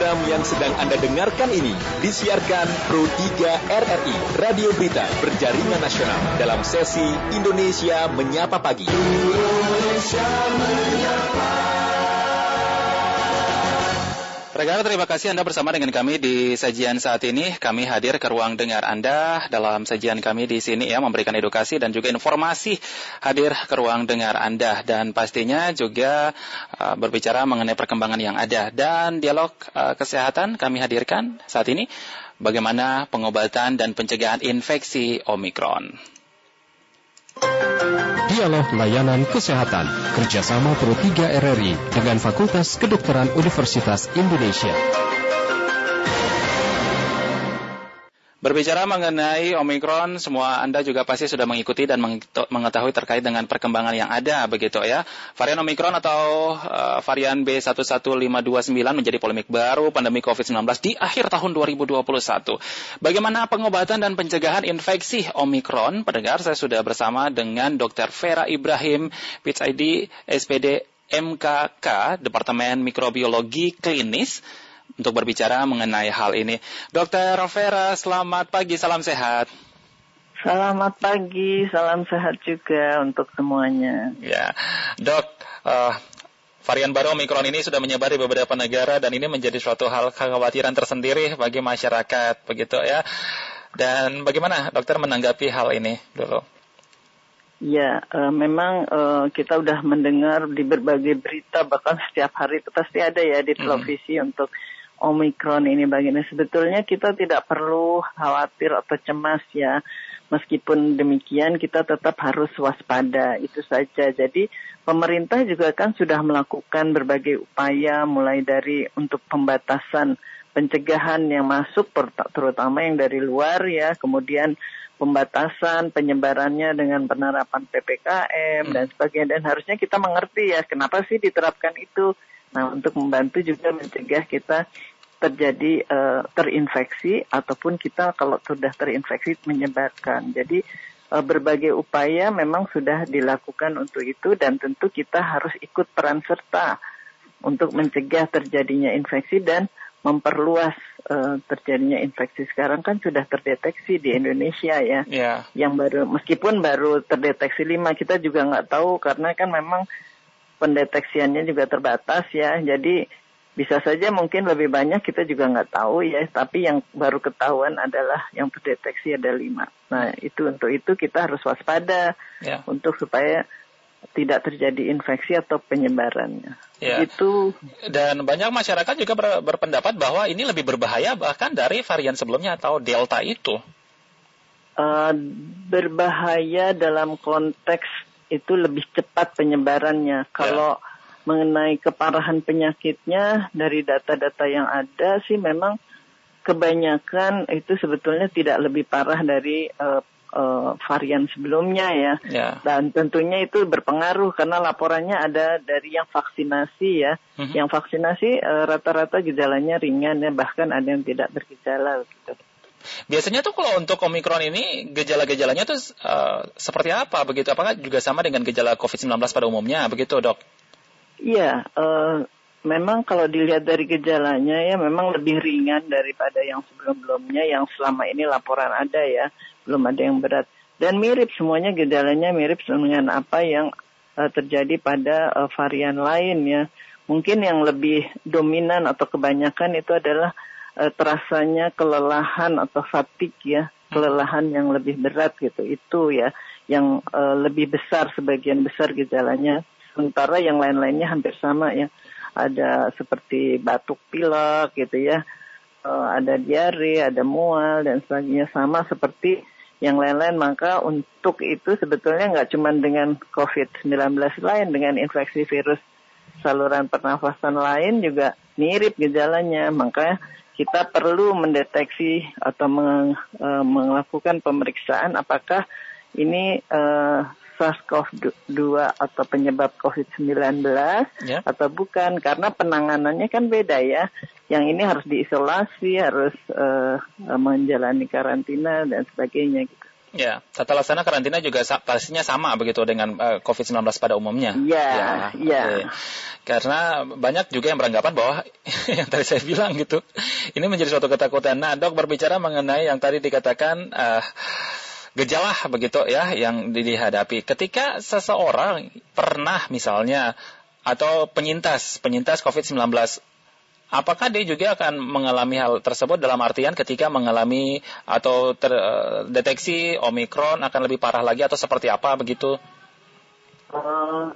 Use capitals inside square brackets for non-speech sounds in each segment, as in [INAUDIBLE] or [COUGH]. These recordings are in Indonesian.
Program yang sedang Anda dengarkan ini disiarkan Pro 3 RRI, Radio Berita Berjaringan Nasional dalam sesi Indonesia Menyapa Pagi. Indonesia Menyapa. Rekan terima kasih Anda bersama dengan kami di sajian saat ini. Kami hadir ke ruang dengar Anda dalam sajian kami di sini ya memberikan edukasi dan juga informasi hadir ke ruang dengar Anda dan pastinya juga uh, berbicara mengenai perkembangan yang ada dan dialog uh, kesehatan kami hadirkan saat ini bagaimana pengobatan dan pencegahan infeksi Omikron. Dialog Layanan Kesehatan kerjasama Pro 3 RRI dengan Fakultas Kedokteran Universitas Indonesia. Berbicara mengenai Omikron, semua Anda juga pasti sudah mengikuti dan mengetahui terkait dengan perkembangan yang ada begitu ya. Varian Omikron atau uh, varian B11529 menjadi polemik baru pandemi COVID-19 di akhir tahun 2021. Bagaimana pengobatan dan pencegahan infeksi Omikron? Pendengar, saya sudah bersama dengan Dr. Vera Ibrahim, PhD, SPD, MKK, Departemen Mikrobiologi Klinis untuk berbicara mengenai hal ini. Dokter Vera, selamat pagi, salam sehat. Selamat pagi, salam sehat juga untuk semuanya. Ya, dok, uh, varian baru Omikron ini sudah menyebar di beberapa negara dan ini menjadi suatu hal kekhawatiran tersendiri bagi masyarakat, begitu ya. Dan bagaimana dokter menanggapi hal ini dulu? Ya, uh, memang uh, kita sudah mendengar di berbagai berita bahkan setiap hari itu pasti ada ya di televisi hmm. untuk Omikron ini begini. Sebetulnya kita tidak perlu khawatir atau cemas ya. Meskipun demikian kita tetap harus waspada itu saja. Jadi pemerintah juga kan sudah melakukan berbagai upaya mulai dari untuk pembatasan pencegahan yang masuk terutama yang dari luar ya. Kemudian pembatasan penyebarannya dengan penerapan PPKM dan sebagainya dan harusnya kita mengerti ya kenapa sih diterapkan itu Nah, untuk membantu juga mencegah kita terjadi uh, terinfeksi ataupun kita kalau sudah terinfeksi menyebarkan. Jadi uh, berbagai upaya memang sudah dilakukan untuk itu dan tentu kita harus ikut peran serta untuk mencegah terjadinya infeksi dan memperluas uh, terjadinya infeksi sekarang kan sudah terdeteksi di Indonesia ya, yeah. yang baru meskipun baru terdeteksi lima kita juga nggak tahu karena kan memang pendeteksiannya juga terbatas ya, jadi bisa saja mungkin lebih banyak kita juga nggak tahu ya, tapi yang baru ketahuan adalah yang terdeteksi ada lima. Nah itu untuk itu kita harus waspada ya. untuk supaya tidak terjadi infeksi atau penyebarannya. Ya. Itu dan banyak masyarakat juga ber, berpendapat bahwa ini lebih berbahaya bahkan dari varian sebelumnya atau delta itu. Uh, berbahaya dalam konteks itu lebih cepat penyebarannya. Kalau ya mengenai keparahan penyakitnya dari data-data yang ada sih memang kebanyakan itu sebetulnya tidak lebih parah dari uh, uh, varian sebelumnya ya. yeah. Dan tentunya itu berpengaruh karena laporannya ada dari yang vaksinasi ya. Mm-hmm. Yang vaksinasi uh, rata-rata gejalanya ringan ya bahkan ada yang tidak bergejala gitu. Biasanya tuh kalau untuk Omikron ini gejala-gejalanya tuh uh, seperti apa begitu? Apakah juga sama dengan gejala COVID-19 pada umumnya begitu, Dok? Iya, uh, memang kalau dilihat dari gejalanya ya memang lebih ringan daripada yang sebelum-sebelumnya yang selama ini laporan ada ya, belum ada yang berat. Dan mirip semuanya gejalanya mirip dengan apa yang uh, terjadi pada uh, varian lain ya. Mungkin yang lebih dominan atau kebanyakan itu adalah uh, terasanya kelelahan atau fatigue ya, kelelahan yang lebih berat gitu. Itu ya yang uh, lebih besar sebagian besar gejalanya sementara yang lain-lainnya hampir sama ya. Ada seperti batuk pilek gitu ya, uh, ada diare, ada mual dan sebagainya sama seperti yang lain-lain. Maka untuk itu sebetulnya nggak cuma dengan COVID-19 lain, dengan infeksi virus saluran pernafasan lain juga mirip gejalanya. Maka kita perlu mendeteksi atau meng, uh, melakukan pemeriksaan apakah ini uh, SARS-CoV-2 atau penyebab COVID-19 yeah. atau bukan karena penanganannya kan beda ya. Yang ini harus diisolasi, harus uh, menjalani karantina dan sebagainya gitu. Ya, tata laksana karantina juga pastinya sama begitu dengan uh, eh, COVID-19 pada umumnya. Iya, iya. Ya. Okay. Karena banyak juga yang beranggapan bahwa [LAUGHS] yang tadi saya bilang gitu, ini menjadi suatu ketakutan. Nah, dok berbicara mengenai yang tadi dikatakan uh, gejala begitu ya yang dihadapi. Ketika seseorang pernah misalnya atau penyintas penyintas COVID-19 apakah dia juga akan mengalami hal tersebut dalam artian ketika mengalami atau terdeteksi eh, Omikron akan lebih parah lagi atau seperti apa begitu? Uh,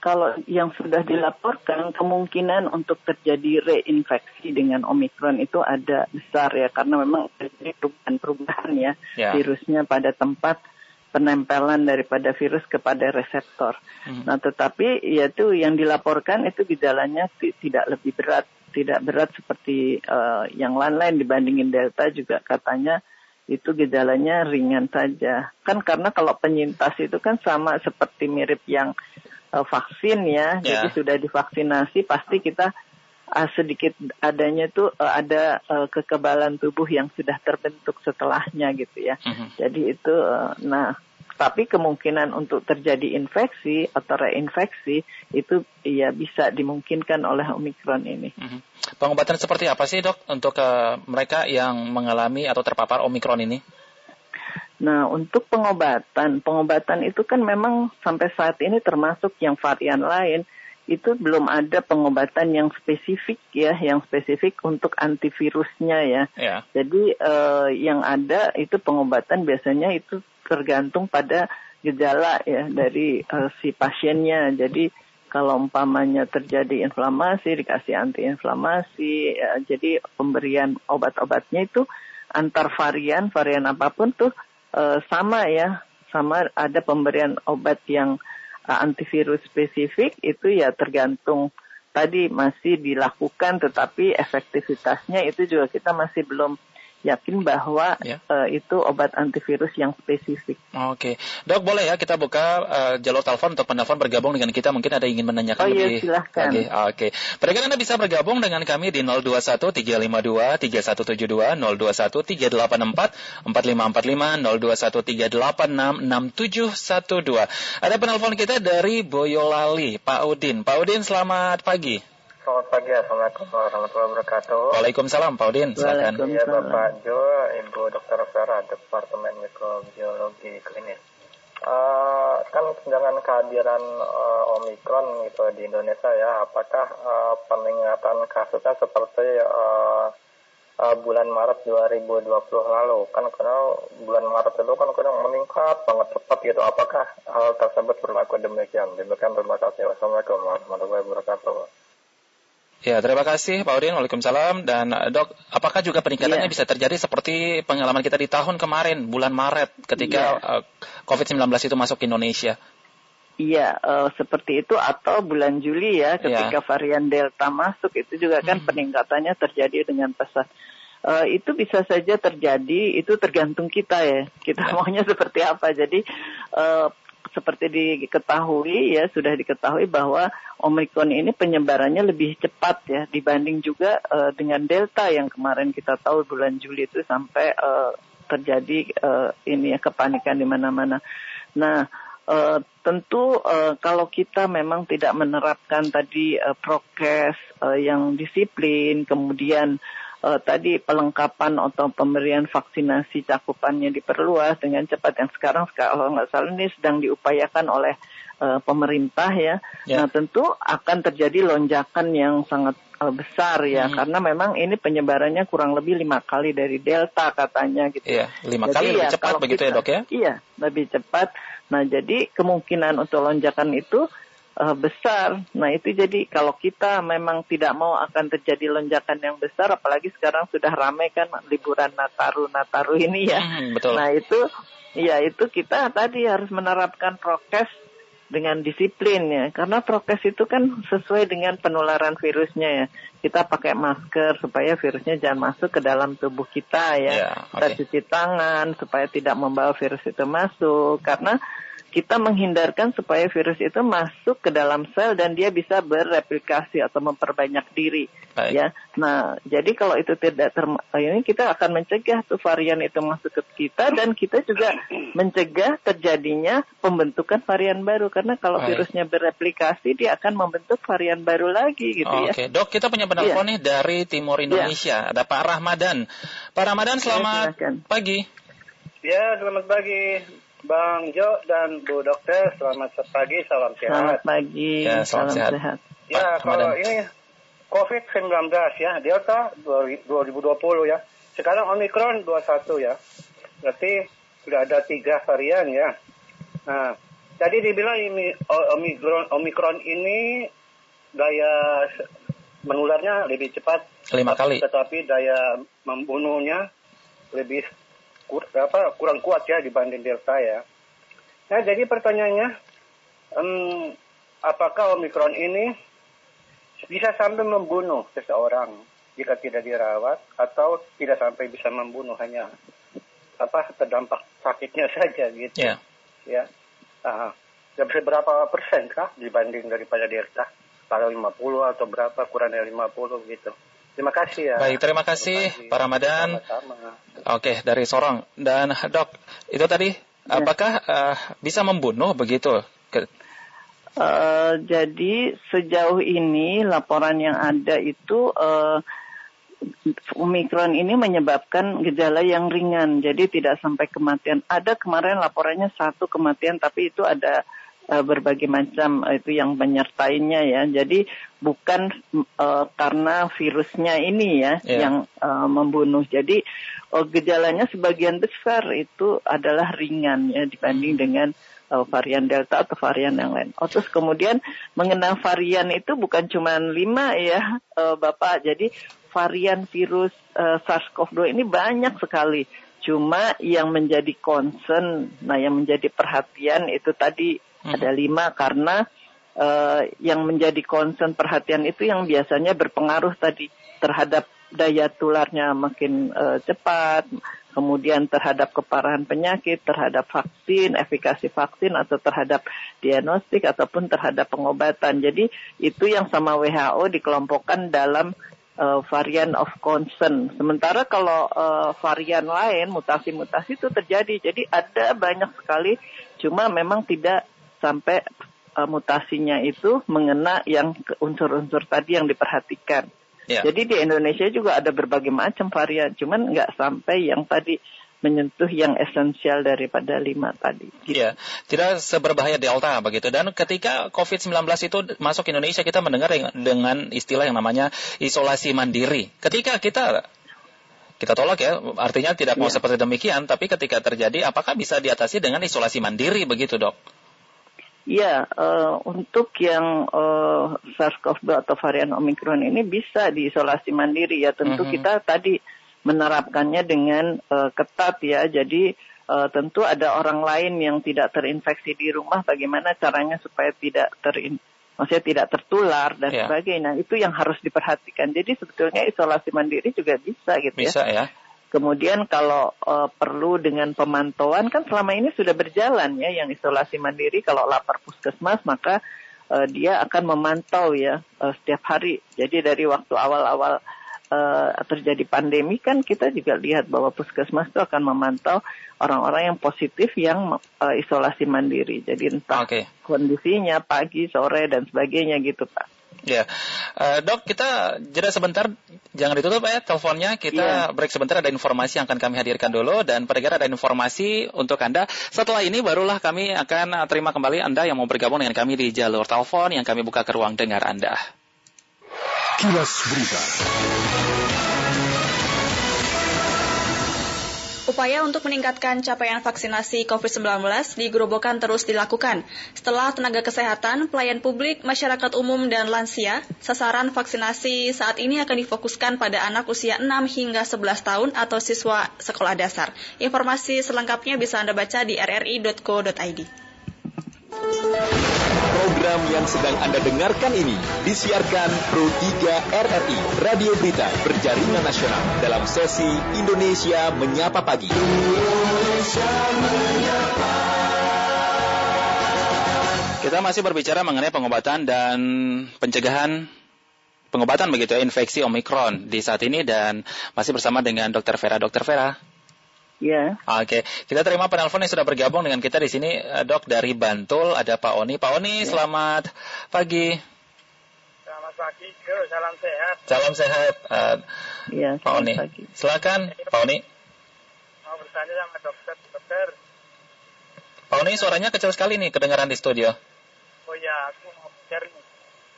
kalau yang sudah dilaporkan kemungkinan untuk terjadi reinfeksi dengan Omikron itu ada besar ya karena memang terjadi perubahan-perubahan ya yeah. virusnya pada tempat penempelan daripada virus kepada reseptor. Hmm. Nah, tetapi yaitu yang dilaporkan itu gejalanya tidak lebih berat tidak berat seperti uh, yang lain-lain dibandingin Delta juga katanya itu gejalanya ringan saja. Kan karena kalau penyintas itu kan sama seperti mirip yang uh, vaksin ya, yeah. jadi sudah divaksinasi pasti kita uh, sedikit adanya itu uh, ada uh, kekebalan tubuh yang sudah terbentuk setelahnya gitu ya. Mm -hmm. Jadi itu, uh, nah tapi kemungkinan untuk terjadi infeksi atau reinfeksi itu ya bisa dimungkinkan oleh Omikron ini. Mm-hmm. Pengobatan seperti apa sih dok untuk uh, mereka yang mengalami atau terpapar Omikron ini? Nah, untuk pengobatan, pengobatan itu kan memang sampai saat ini termasuk yang varian lain itu belum ada pengobatan yang spesifik ya, yang spesifik untuk antivirusnya ya. Yeah. Jadi uh, yang ada itu pengobatan biasanya itu tergantung pada gejala ya dari uh, si pasiennya. Jadi kalau umpamanya terjadi inflamasi dikasih antiinflamasi. Ya, jadi pemberian obat-obatnya itu antar varian varian apa pun tuh uh, sama ya, sama ada pemberian obat yang antivirus spesifik itu ya tergantung tadi masih dilakukan tetapi efektivitasnya itu juga kita masih belum yakin bahwa ya. uh, itu obat antivirus yang spesifik. Oke, okay. dok boleh ya kita buka uh, jalur telepon untuk penelpon bergabung dengan kita mungkin ada yang ingin menanyakan oh, iya, lebih. silahkan. Oke, okay. okay. anda bisa bergabung dengan kami di 021 352 3172 021 384 4545 021 386 6712. Ada penelpon kita dari Boyolali, Pak Udin. Pak Udin, selamat pagi. Selamat pagi, Assalamualaikum warahmatullahi wabarakatuh. Waalaikumsalam, Pak Udin. Silakan. Iya, Bapak Jo, Ibu Dr. Vera, Departemen Mikrobiologi Klinis. Uh, kan dengan kehadiran uh, Omikron gitu di Indonesia ya, apakah uh, peningkatan kasusnya seperti uh, uh, bulan Maret 2020 lalu? Kan karena bulan Maret itu kan kadang meningkat banget cepat gitu. Apakah hal tersebut berlaku demikian? Demikian terima kasih. Wassalamualaikum warahmatullahi wabarakatuh. Ya, terima kasih Pak Udin. Waalaikumsalam. Dan eh, dok, apakah juga peningkatannya yeah. bisa terjadi seperti pengalaman kita di tahun kemarin, bulan Maret, ketika yeah. uh, COVID-19 itu masuk ke Indonesia? Iya, uh, seperti itu atau bulan Juli ya, ketika yeah. varian Delta masuk itu juga kan hmm. peningkatannya terjadi dengan pesat. Uh, itu bisa saja terjadi, itu tergantung kita ya. Kita yeah. maunya seperti apa. Jadi uh, seperti diketahui ya sudah diketahui bahwa Omikron ini penyebarannya lebih cepat ya dibanding juga uh, dengan Delta yang kemarin kita tahu bulan Juli itu sampai uh, terjadi uh, ini ya kepanikan di mana-mana. Nah, uh, tentu uh, kalau kita memang tidak menerapkan tadi uh, prokes uh, yang disiplin, kemudian uh, tadi pelengkapan atau pemberian vaksinasi cakupannya diperluas dengan cepat yang sekarang kalau nggak salah ini sedang diupayakan oleh uh, pemerintah ya. ya. Nah tentu akan terjadi lonjakan yang sangat uh, besar ya hmm. karena memang ini penyebarannya kurang lebih lima kali dari delta katanya gitu. Iya lima jadi, kali lebih ya, cepat begitu ya, kita, ya dok ya? Iya lebih cepat. Nah jadi kemungkinan untuk lonjakan itu uh, besar. Nah itu jadi kalau kita memang tidak mau akan terjadi lonjakan yang besar, apalagi sekarang sudah ramai kan liburan Nataru Nataru ini ya. Hmm, betul. Nah itu, ya itu kita tadi harus menerapkan prokes dengan disiplin ya, karena prokes itu kan sesuai dengan penularan virusnya ya. Kita pakai masker supaya virusnya jangan masuk ke dalam tubuh kita ya. Yeah, okay. Kita cuci tangan supaya tidak membawa virus itu masuk. Karena kita menghindarkan supaya virus itu masuk ke dalam sel dan dia bisa bereplikasi atau memperbanyak diri. Baik. Ya, nah jadi kalau itu tidak ter ini kita akan mencegah tuh varian itu masuk ke kita dan kita juga mencegah terjadinya pembentukan varian baru karena kalau Baik. virusnya bereplikasi dia akan membentuk varian baru lagi gitu oh, ya. Oke, dok kita punya penelpon ya. nih dari Timur iya. Indonesia. Ya. Ada Pak Rahmadan. Pak Rahmadan selamat ya, pagi. Ya, selamat pagi. Bang Jo dan Bu Dokter, selamat pagi, salam sehat. Selamat pagi, ya, salam sehat. sehat. Ya, Pak, kalau ini COVID-19 ya, Delta 2020 ya. Sekarang Omicron 21 ya. Berarti sudah ada tiga varian ya. Nah, tadi dibilang ini Omicron, Omicron ini daya menularnya lebih cepat. Lima kali. Tetapi daya membunuhnya lebih kur, apa, kurang kuat ya dibanding Delta ya. Nah, jadi pertanyaannya, um, apakah Omikron ini bisa sampai membunuh seseorang jika tidak dirawat atau tidak sampai bisa membunuh hanya apa terdampak sakitnya [LAUGHS] saja gitu. Yeah. Ya. Uh, berapa persen kah dibanding daripada Delta? Kalau 50 atau berapa kurang dari 50 gitu. Terima kasih ya. Baik, terima kasih terima kasih. Pak Ramadan. Oke, dari Sorong. Dan dok, itu tadi ya. apakah uh, bisa membunuh begitu? Uh, jadi sejauh ini laporan yang ada itu uh, Omikron ini menyebabkan gejala yang ringan, jadi tidak sampai kematian. Ada kemarin laporannya satu kematian, tapi itu ada uh, berbagai macam uh, itu yang menyertainya ya. Jadi bukan uh, karena virusnya ini ya yeah. yang uh, membunuh. Jadi uh, gejalanya sebagian besar itu adalah ringan ya dibanding hmm. dengan uh, varian Delta atau varian yang lain. Oh, terus kemudian mengenal varian itu bukan cuma lima ya uh, Bapak. Jadi varian virus uh, SARS-CoV-2 ini banyak sekali. Cuma yang menjadi concern, nah yang menjadi perhatian itu tadi Hmm. Ada lima karena uh, yang menjadi concern perhatian itu yang biasanya berpengaruh tadi terhadap daya tularnya makin uh, cepat, kemudian terhadap keparahan penyakit, terhadap vaksin, efikasi vaksin atau terhadap diagnostik ataupun terhadap pengobatan. Jadi itu yang sama WHO dikelompokkan dalam uh, varian of concern. Sementara kalau uh, varian lain, mutasi-mutasi itu terjadi. Jadi ada banyak sekali, cuma memang tidak sampai uh, mutasinya itu mengena yang unsur-unsur tadi yang diperhatikan. Ya. Jadi di Indonesia juga ada berbagai macam varian, cuman nggak sampai yang tadi menyentuh yang esensial daripada lima tadi. Iya, tidak seberbahaya Delta begitu. Dan ketika COVID-19 itu masuk Indonesia, kita mendengar dengan istilah yang namanya isolasi mandiri. Ketika kita kita tolak ya, artinya tidak mau ya. seperti demikian, tapi ketika terjadi, apakah bisa diatasi dengan isolasi mandiri begitu dok? Ya, uh, untuk yang uh, SARS-CoV-2 atau varian Omicron ini bisa diisolasi mandiri ya. Tentu mm -hmm. kita tadi menerapkannya dengan uh, ketat ya. Jadi uh, tentu ada orang lain yang tidak terinfeksi di rumah. Bagaimana caranya supaya tidak terin maksudnya tidak tertular dan yeah. sebagainya. Itu yang harus diperhatikan. Jadi sebetulnya isolasi mandiri juga bisa gitu bisa, ya. Bisa ya. Kemudian kalau uh, perlu dengan pemantauan kan selama ini sudah berjalan ya yang isolasi mandiri kalau lapar puskesmas maka uh, dia akan memantau ya uh, setiap hari. Jadi dari waktu awal-awal uh, terjadi pandemi kan kita juga lihat bahwa puskesmas itu akan memantau orang-orang yang positif yang uh, isolasi mandiri. Jadi entah okay. kondisinya pagi, sore dan sebagainya gitu Pak. Ya, uh, dok kita jeda sebentar, jangan ditutup ya teleponnya. Kita yeah. break sebentar, ada informasi yang akan kami hadirkan dulu dan pendengar ada informasi untuk anda. Setelah ini barulah kami akan terima kembali anda yang mau bergabung dengan kami di jalur telepon yang kami buka ke ruang dengar anda. Kilas Berita. Upaya untuk meningkatkan capaian vaksinasi COVID-19 di Gerobokan terus dilakukan. Setelah tenaga kesehatan, pelayan publik, masyarakat umum, dan lansia, sasaran vaksinasi saat ini akan difokuskan pada anak usia 6 hingga 11 tahun atau siswa sekolah dasar. Informasi selengkapnya bisa Anda baca di rri.co.id. Program yang sedang Anda dengarkan ini disiarkan Pro 3 RRI, Radio Berita Berjaringan Nasional dalam sesi Indonesia Menyapa Pagi. Indonesia Menyapa. Kita masih berbicara mengenai pengobatan dan pencegahan pengobatan begitu ya infeksi Omikron di saat ini dan masih bersama dengan Dr. Vera. Dr. Vera. Ya. Oke, kita terima penelpon yang sudah bergabung dengan kita di sini, eh, Dok dari Bantul ada Pak Oni. Pak Oni, ya. selamat pagi. Selamat pagi, Yo, salam sehat. Salam sehat. Uh, ya, Pak Oni. Pagi. Silakan, Pak Oni. Mau bertanya sama dokter, dokter. Pak Oni, suaranya kecil sekali nih kedengaran di studio. Oh ya, aku mau share nih.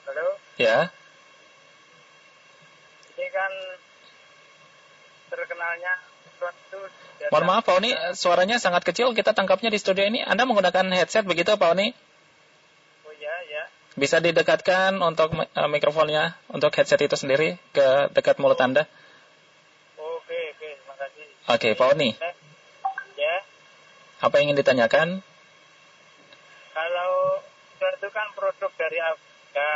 Halo? Ya. Ini kan terkenalnya Mohon maaf Pak Oni, suaranya sangat kecil kita tangkapnya di studio ini. Anda menggunakan headset begitu Pak Oni? Oh ya, ya. Bisa didekatkan untuk uh, mikrofonnya, untuk headset itu sendiri ke dekat mulut Anda? Oke, oke, terima kasih. Oke, Pak Oni. Ya. Apa yang ingin ditanyakan? Kalau itu kan produk dari Afrika.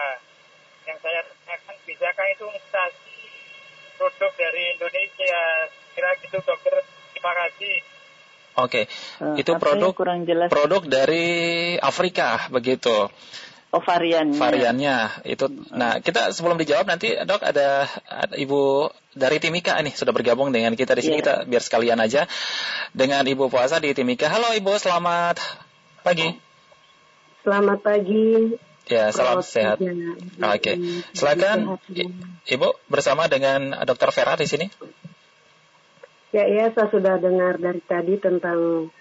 Yang saya tanyakan, bisakah itu mutasi produk dari Indonesia? Kira gitu dokter, terima kasih. Oke, okay. uh, itu produk kurang jelas. produk dari Afrika begitu. Oh variannya. Variannya itu. Nah kita sebelum dijawab nanti dok ada, ada ibu dari Timika nih sudah bergabung dengan kita di sini yeah. kita biar sekalian aja dengan ibu puasa di Timika. Halo ibu, selamat pagi. Selamat pagi. Ya, salam sehat. Oke, okay. silakan Ibu bersama dengan Dokter Vera di sini. Ya, ya, saya sudah dengar dari tadi tentang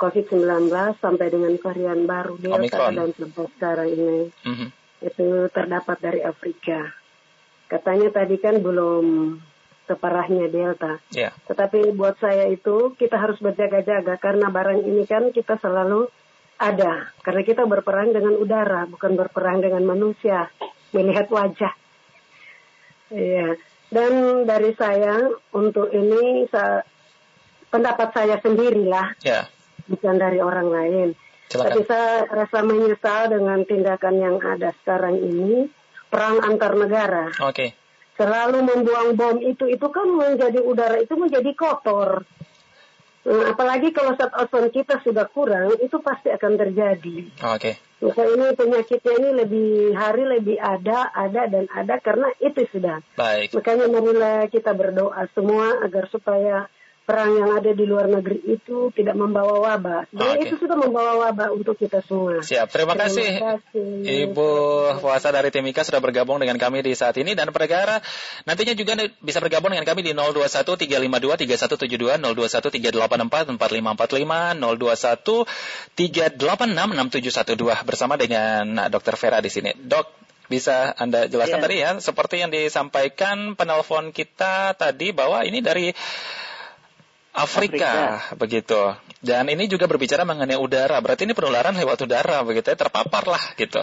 COVID-19 sampai dengan varian baru Delta Omicron. dan sampai sekarang ini. Mm -hmm. Itu terdapat dari Afrika. Katanya tadi kan belum separahnya Delta. Yeah. Tetapi buat saya itu kita harus berjaga-jaga karena barang ini kan kita selalu ada karena kita berperang dengan udara bukan berperang dengan manusia melihat wajah iya dan dari saya untuk ini saya, pendapat saya sendirilah yeah. bukan dari orang lain Silakan. tapi saya rasa menyesal dengan tindakan yang ada sekarang ini perang antar negara okay. selalu membuang bom itu itu kan menjadi udara itu menjadi kotor apalagi kalau zat ozon kita sudah kurang, itu pasti akan terjadi. Oke. Okay. Maka ini penyakitnya ini lebih hari lebih ada, ada dan ada karena itu sudah. Baik. Makanya marilah kita berdoa semua agar supaya perang yang ada di luar negeri itu tidak membawa wabah. Sebenarnya okay. itu sudah membawa wabah untuk kita semua. Siap, terima, terima kasih. kasih. Ibu puasa dari Timika sudah bergabung dengan kami di saat ini dan perkara nantinya juga bisa bergabung dengan kami di 021 352 3172 021 384 4545 021 386 6712 bersama dengan Dr. Vera di sini. Dok, bisa Anda jelaskan yeah. tadi ya, seperti yang disampaikan penelpon kita tadi bahwa ini dari Afrika, Afrika, begitu. Dan ini juga berbicara mengenai udara. Berarti ini penularan lewat udara, begitu ya, terpapar lah, gitu.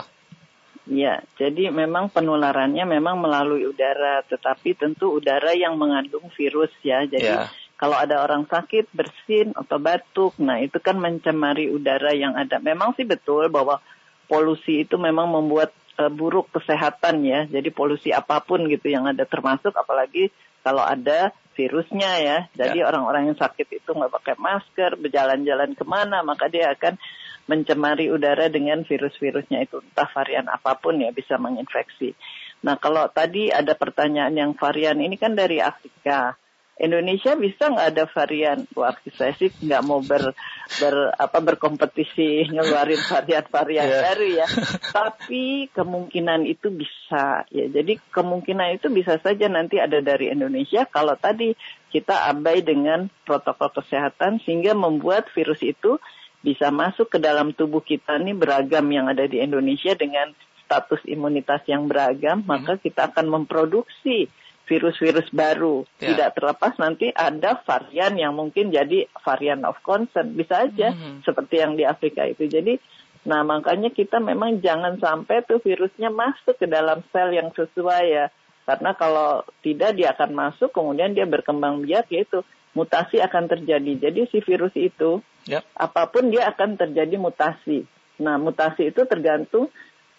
Ya, jadi memang penularannya memang melalui udara, tetapi tentu udara yang mengandung virus ya. Jadi ya. kalau ada orang sakit, bersin atau batuk, nah itu kan mencemari udara yang ada. Memang sih betul bahwa polusi itu memang membuat uh, buruk kesehatan ya. Jadi polusi apa pun gitu yang ada termasuk apalagi kalau ada virusnya ya. Jadi ya. orang-orang yang sakit itu nggak pakai masker, berjalan-jalan ke mana, maka dia akan mencemari udara dengan virus-virusnya itu entah varian apa pun ya bisa menginfeksi. Nah kalau tadi ada pertanyaan yang varian ini kan dari Afrika. Indonesia bisa nggak ada varian? Wah, saya sih nggak mau ber, ber apa berkompetisi [LAUGHS] ngeluarin varian-varian yeah. baru ya. [LAUGHS] Tapi kemungkinan itu bisa ya. Jadi kemungkinan itu bisa saja nanti ada dari Indonesia kalau tadi kita abai dengan protokol kesehatan sehingga membuat virus itu bisa masuk ke dalam tubuh kita ini beragam yang ada di Indonesia dengan status imunitas yang beragam, maka hmm. kita akan memproduksi virus-virus baru. Yeah. Tidak terlepas nanti ada varian yang mungkin jadi varian of concern. Bisa aja mm-hmm. seperti yang di Afrika itu. Jadi, nah makanya kita memang jangan sampai tuh virusnya masuk ke dalam sel yang sesuai ya. Karena kalau tidak dia akan masuk, kemudian dia berkembang biak, yaitu mutasi akan terjadi. Jadi si virus itu, yeah. apa pun dia akan terjadi mutasi. Nah mutasi itu tergantung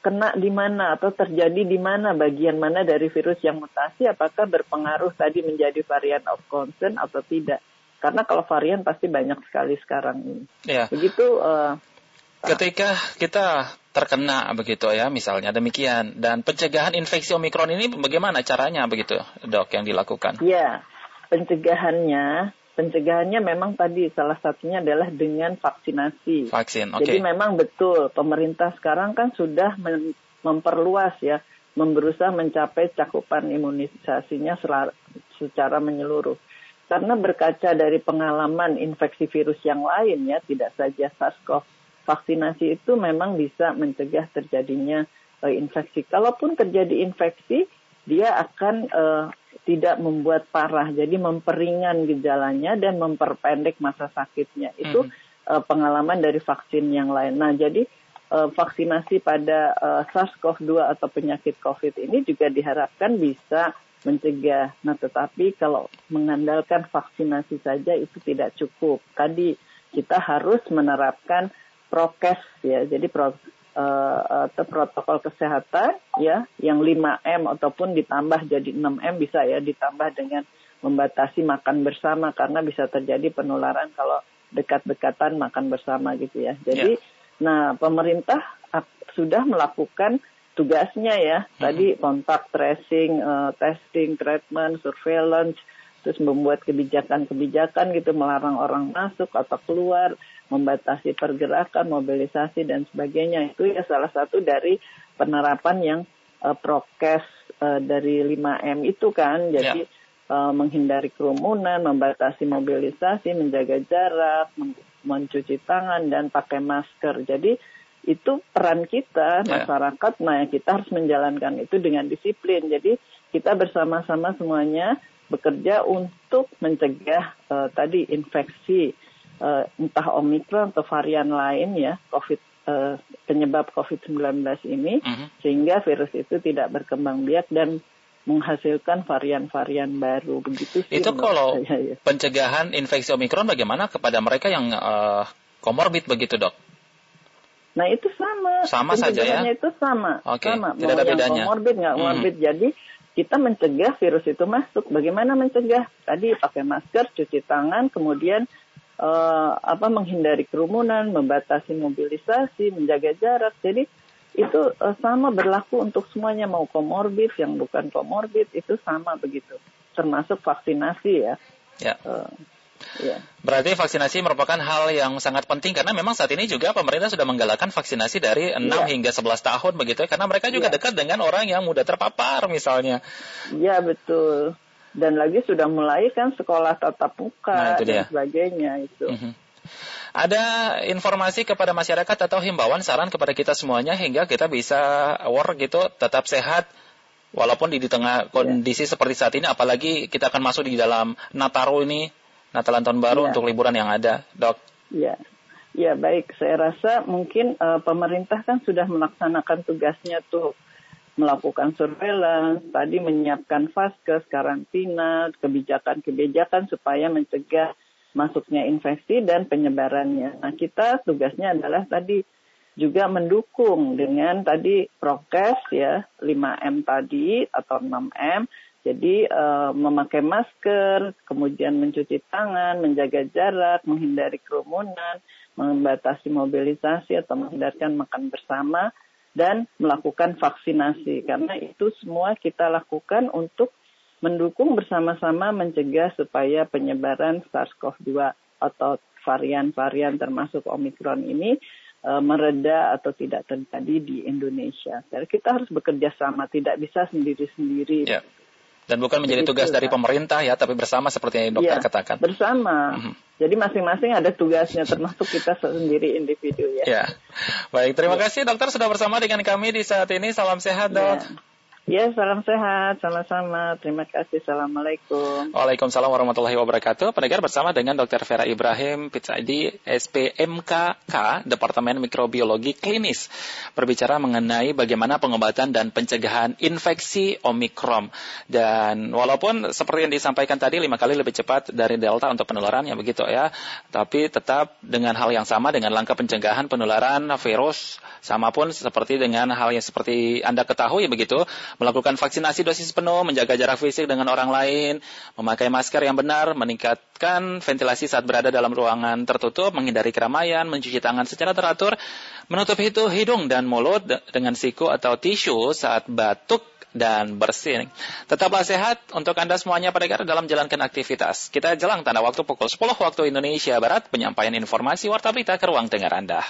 kena di mana atau terjadi di mana bagian mana dari virus yang mutasi apakah berpengaruh tadi menjadi varian of concern atau tidak karena kalau varian pasti banyak sekali sekarang ini ya. begitu uh, ketika kita terkena begitu ya misalnya demikian dan pencegahan infeksi omikron ini bagaimana caranya begitu dok yang dilakukan? Ya pencegahannya pencegahannya memang tadi salah satunya adalah dengan vaksinasi. Vaksin. Okay. Jadi memang betul pemerintah sekarang kan sudah memperluas ya, berusaha mencapai cakupan imunisasinya secara menyeluruh. Karena berkaca dari pengalaman infeksi virus yang lain ya, tidak saja SARS-CoV, vaksinasi itu memang bisa mencegah terjadinya uh, infeksi. Kalaupun terjadi infeksi, dia akan uh, tidak membuat parah, jadi memperingan gejalanya dan memperpendek masa sakitnya. Itu uh, pengalaman dari vaksin yang lain. Nah, jadi uh, vaksinasi pada uh, SARS-CoV-2 atau penyakit COVID ini juga diharapkan bisa mencegah. Nah, tetapi kalau mengandalkan vaksinasi saja itu tidak cukup. Tadi kita harus menerapkan prokes ya. Jadi pro, uh, uh, protokol kesehatan ya yang 5M ataupun ditambah jadi 6M bisa ya ditambah dengan membatasi makan bersama karena bisa terjadi penularan kalau dekat-dekatan makan bersama gitu ya. Jadi yeah. nah pemerintah sudah melakukan tugasnya ya. Mm-hmm. Tadi kontak tracing, uh, testing, treatment, surveillance, terus membuat kebijakan-kebijakan gitu melarang orang masuk atau keluar, membatasi pergerakan, mobilisasi dan sebagainya. Itu ya salah satu dari penerapan yang uh, prokes uh, dari 5M itu kan. Jadi yeah. Ya. uh, menghindari kerumunan, membatasi mobilisasi, menjaga jarak, mencuci tangan dan pakai masker. Jadi itu peran kita ya. masyarakat nah kita harus menjalankan itu dengan disiplin jadi kita bersama-sama semuanya bekerja untuk mencegah uh, tadi infeksi uh, entah omikron atau varian lain ya covid uh, penyebab covid-19 ini uh mhm. -huh. sehingga virus itu tidak berkembang biak dan menghasilkan varian-varian baru begitu sih itu kalau saya, ya. pencegahan infeksi omikron bagaimana kepada mereka yang uh, komorbid begitu dok Nah itu sama. Sama saja ya. itu sama. Okay. Sama. Tidak Mau ada bedanya. Komorbid nggak komorbid. Hmm. Jadi kita mencegah virus itu masuk. Bagaimana mencegah? Tadi pakai masker, cuci tangan, kemudian uh, apa menghindari kerumunan, membatasi mobilisasi, menjaga jarak. Jadi itu uh, sama berlaku untuk semuanya mau komorbid yang bukan komorbid itu sama begitu. Termasuk vaksinasi ya. Ya. Uh, Ya. Berarti vaksinasi merupakan hal yang sangat penting karena memang saat ini juga pemerintah sudah menggalakkan vaksinasi dari 6 ya. hingga 11 tahun begitu ya karena mereka juga ya. dekat dengan orang yang mudah terpapar misalnya. Iya betul. Dan lagi sudah mulai kan sekolah tatap muka nah, dan dia. sebagainya itu. Mm -hmm. Ada informasi kepada masyarakat atau himbauan saran kepada kita semuanya hingga kita bisa work gitu tetap sehat walaupun di, di tengah kondisi ya. seperti saat ini apalagi kita akan masuk di dalam Nataru ini Natalan tahun baru ya. untuk liburan yang ada, dok? Ya, ya baik. Saya rasa mungkin uh, pemerintah kan sudah melaksanakan tugasnya tuh melakukan surveillance, tadi menyiapkan vaskes, karantina, kebijakan-kebijakan supaya mencegah masuknya infeksi dan penyebarannya. Nah, kita tugasnya adalah tadi juga mendukung dengan tadi prokes ya 5M tadi atau 6M jadi uh, memakai masker, kemudian mencuci tangan, menjaga jarak, menghindari kerumunan, membatasi mobilisasi atau menghindarkan makan bersama, dan melakukan vaksinasi. Karena itu semua kita lakukan untuk mendukung bersama-sama mencegah supaya penyebaran SARS-CoV-2 atau varian-varian termasuk Omikron ini uh, mereda atau tidak terjadi di Indonesia. Jadi kita harus bekerja sama, tidak bisa sendiri-sendiri. Yeah. Dan bukan menjadi Begitu, tugas dari pemerintah ya, tapi bersama seperti yang dokter ya, katakan. Bersama. Mm -hmm. Jadi masing-masing ada tugasnya, termasuk kita sendiri individu ya. Ya, baik. Terima ya. kasih dokter sudah bersama dengan kami di saat ini. Salam sehat dok. Ya. Ya, salam sehat, sama-sama. Terima kasih. Assalamualaikum. Waalaikumsalam warahmatullahi wabarakatuh. Pendengar bersama dengan Dr. Vera Ibrahim, PhD, SPMKK, Departemen Mikrobiologi Klinis. Berbicara mengenai bagaimana pengobatan dan pencegahan infeksi Omikron. Dan walaupun seperti yang disampaikan tadi, lima kali lebih cepat dari Delta untuk penularannya, begitu ya. Tapi tetap dengan hal yang sama, dengan langkah pencegahan penularan virus, sama pun seperti dengan hal yang seperti Anda ketahui, begitu melakukan vaksinasi dosis penuh, menjaga jarak fisik dengan orang lain, memakai masker yang benar, meningkatkan ventilasi saat berada dalam ruangan tertutup, menghindari keramaian, mencuci tangan secara teratur, menutup hidung dan mulut dengan siku atau tisu saat batuk dan bersih. Tetaplah sehat untuk Anda semuanya pada dalam jalankan aktivitas. Kita jelang tanda waktu pukul 10 waktu Indonesia Barat, penyampaian informasi Warta Berita ke ruang dengar Anda.